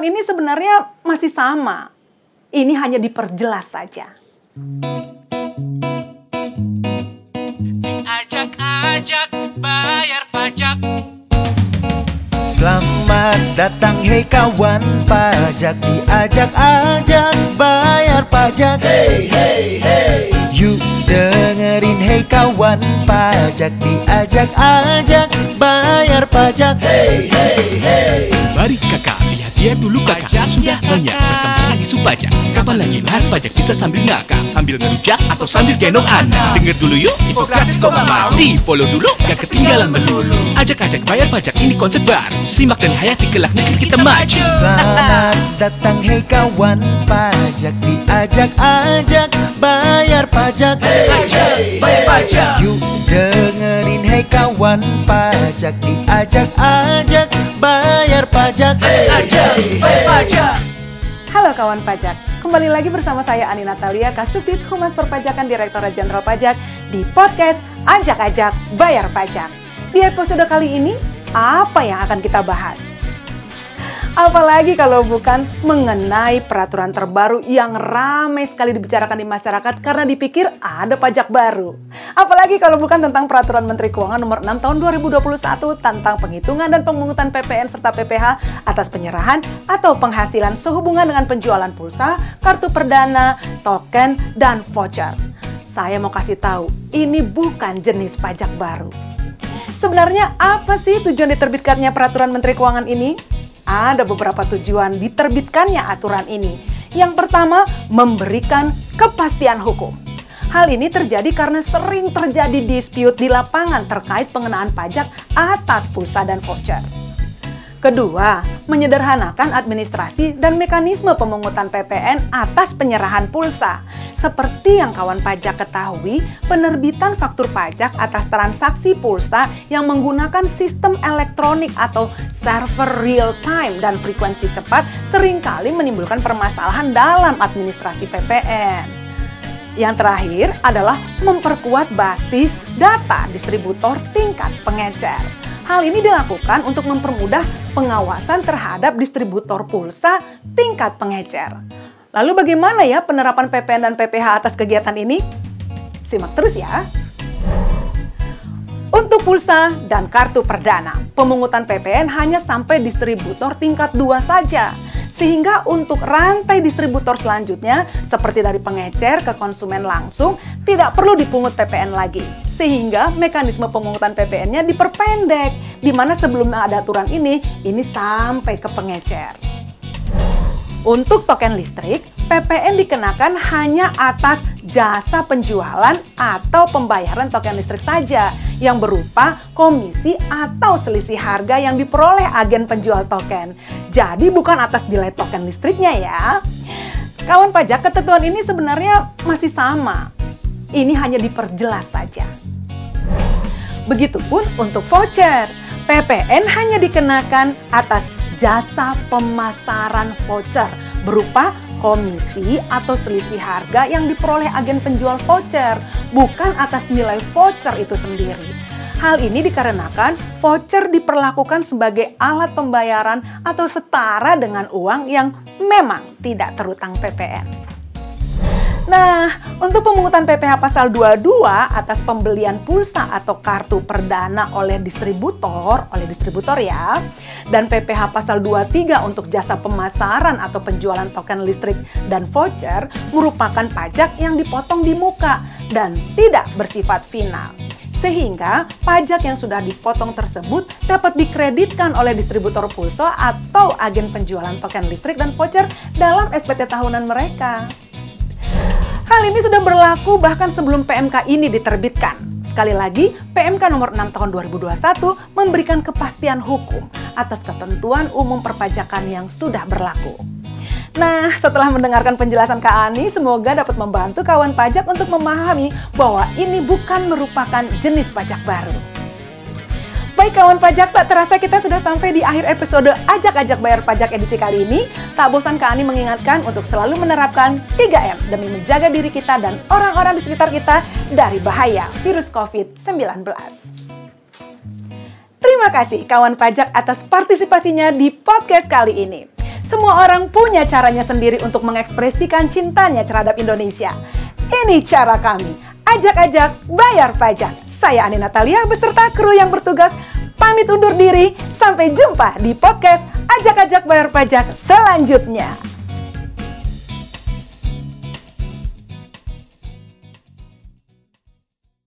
ketentuan ini sebenarnya masih sama. Ini hanya diperjelas saja. Diajak-ajak bayar pajak. Selamat datang hei kawan pajak. Diajak-ajak bayar pajak. Hey hey hey. Yuk dengerin hei kawan pajak. Diajak-ajak bayar pajak. Hey hey hey. Mari kakak, lihat-lihat dulu kakak Sudah banyak perkembangan isu pajak Kapan lagi bahas pajak bisa sambil ngakak Sambil ngerujak atau sambil gendong anak. Dengar dulu yuk, info gratis kok gak mau? Di follow dulu, gak ketinggalan melulu Ajak-ajak bayar pajak ini konsep baru. Simak dan hayati kelak negeri kita maju. Selamat datang hei kawan. Pajak Diajak-ajak bayar pajak. Ajak, bayar pajak. Yuk dengerin kawan pajak Diajak-ajak bayar pajak Ajak, bayar pajak Halo kawan pajak, kembali lagi bersama saya Ani Natalia, Kasubdit Humas Perpajakan Direktorat Jenderal Pajak di podcast Ajak-Ajak Bayar Pajak. Di episode kali ini, apa yang akan kita bahas? Apalagi kalau bukan mengenai peraturan terbaru yang ramai sekali dibicarakan di masyarakat karena dipikir ada pajak baru. Apalagi kalau bukan tentang peraturan Menteri Keuangan nomor 6 tahun 2021 tentang penghitungan dan pemungutan PPN serta PPH atas penyerahan atau penghasilan sehubungan dengan penjualan pulsa, kartu perdana, token, dan voucher. Saya mau kasih tahu, ini bukan jenis pajak baru. Sebenarnya apa sih tujuan diterbitkannya peraturan Menteri Keuangan ini? Ada beberapa tujuan diterbitkannya aturan ini. Yang pertama, memberikan kepastian hukum. Hal ini terjadi karena sering terjadi dispute di lapangan terkait pengenaan pajak atas pulsa dan voucher. Kedua, menyederhanakan administrasi dan mekanisme pemungutan PPN atas penyerahan pulsa. Seperti yang kawan pajak ketahui, penerbitan faktur pajak atas transaksi pulsa yang menggunakan sistem elektronik atau server real time dan frekuensi cepat sering kali menimbulkan permasalahan dalam administrasi PPN. Yang terakhir adalah memperkuat basis data distributor tingkat pengecer. Hal ini dilakukan untuk mempermudah pengawasan terhadap distributor pulsa tingkat pengecer. Lalu bagaimana ya penerapan PPN dan PPH atas kegiatan ini? Simak terus ya. Untuk pulsa dan kartu perdana, pemungutan PPN hanya sampai distributor tingkat 2 saja. Sehingga untuk rantai distributor selanjutnya, seperti dari pengecer ke konsumen langsung, tidak perlu dipungut PPN lagi. Sehingga mekanisme pemungutan PPN-nya diperpendek, di mana sebelum ada aturan ini, ini sampai ke pengecer. Untuk token listrik, PPN dikenakan hanya atas jasa penjualan atau pembayaran token listrik saja yang berupa komisi atau selisih harga yang diperoleh agen penjual token. Jadi bukan atas nilai token listriknya ya. Kawan pajak, ketentuan ini sebenarnya masih sama. Ini hanya diperjelas saja. Begitupun untuk voucher. PPN hanya dikenakan atas jasa pemasaran voucher berupa komisi atau selisih harga yang diperoleh agen penjual voucher, bukan atas nilai voucher itu sendiri. Hal ini dikarenakan voucher diperlakukan sebagai alat pembayaran atau setara dengan uang yang memang tidak terutang PPN. Nah, untuk pemungutan PPh pasal 22 atas pembelian pulsa atau kartu perdana oleh distributor, oleh distributor ya, dan PPh pasal 23 untuk jasa pemasaran atau penjualan token listrik dan voucher merupakan pajak yang dipotong di muka dan tidak bersifat final. Sehingga pajak yang sudah dipotong tersebut dapat dikreditkan oleh distributor pulsa atau agen penjualan token listrik dan voucher dalam SPT tahunan mereka. Hal ini sudah berlaku bahkan sebelum PMK ini diterbitkan. Sekali lagi, PMK nomor 6 tahun 2021 memberikan kepastian hukum atas ketentuan umum perpajakan yang sudah berlaku. Nah, setelah mendengarkan penjelasan Kak Ani, semoga dapat membantu kawan pajak untuk memahami bahwa ini bukan merupakan jenis pajak baru. Baik kawan pajak, tak terasa kita sudah sampai di akhir episode Ajak-Ajak Bayar Pajak edisi kali ini. Tak bosan Kak Ani mengingatkan untuk selalu menerapkan 3M demi menjaga diri kita dan orang-orang di sekitar kita dari bahaya virus COVID-19. Terima kasih kawan pajak atas partisipasinya di podcast kali ini. Semua orang punya caranya sendiri untuk mengekspresikan cintanya terhadap Indonesia. Ini cara kami. Ajak-ajak bayar pajak. Saya Ani Natalia beserta kru yang bertugas pamit undur diri. Sampai jumpa di podcast Ajak-ajak bayar pajak selanjutnya.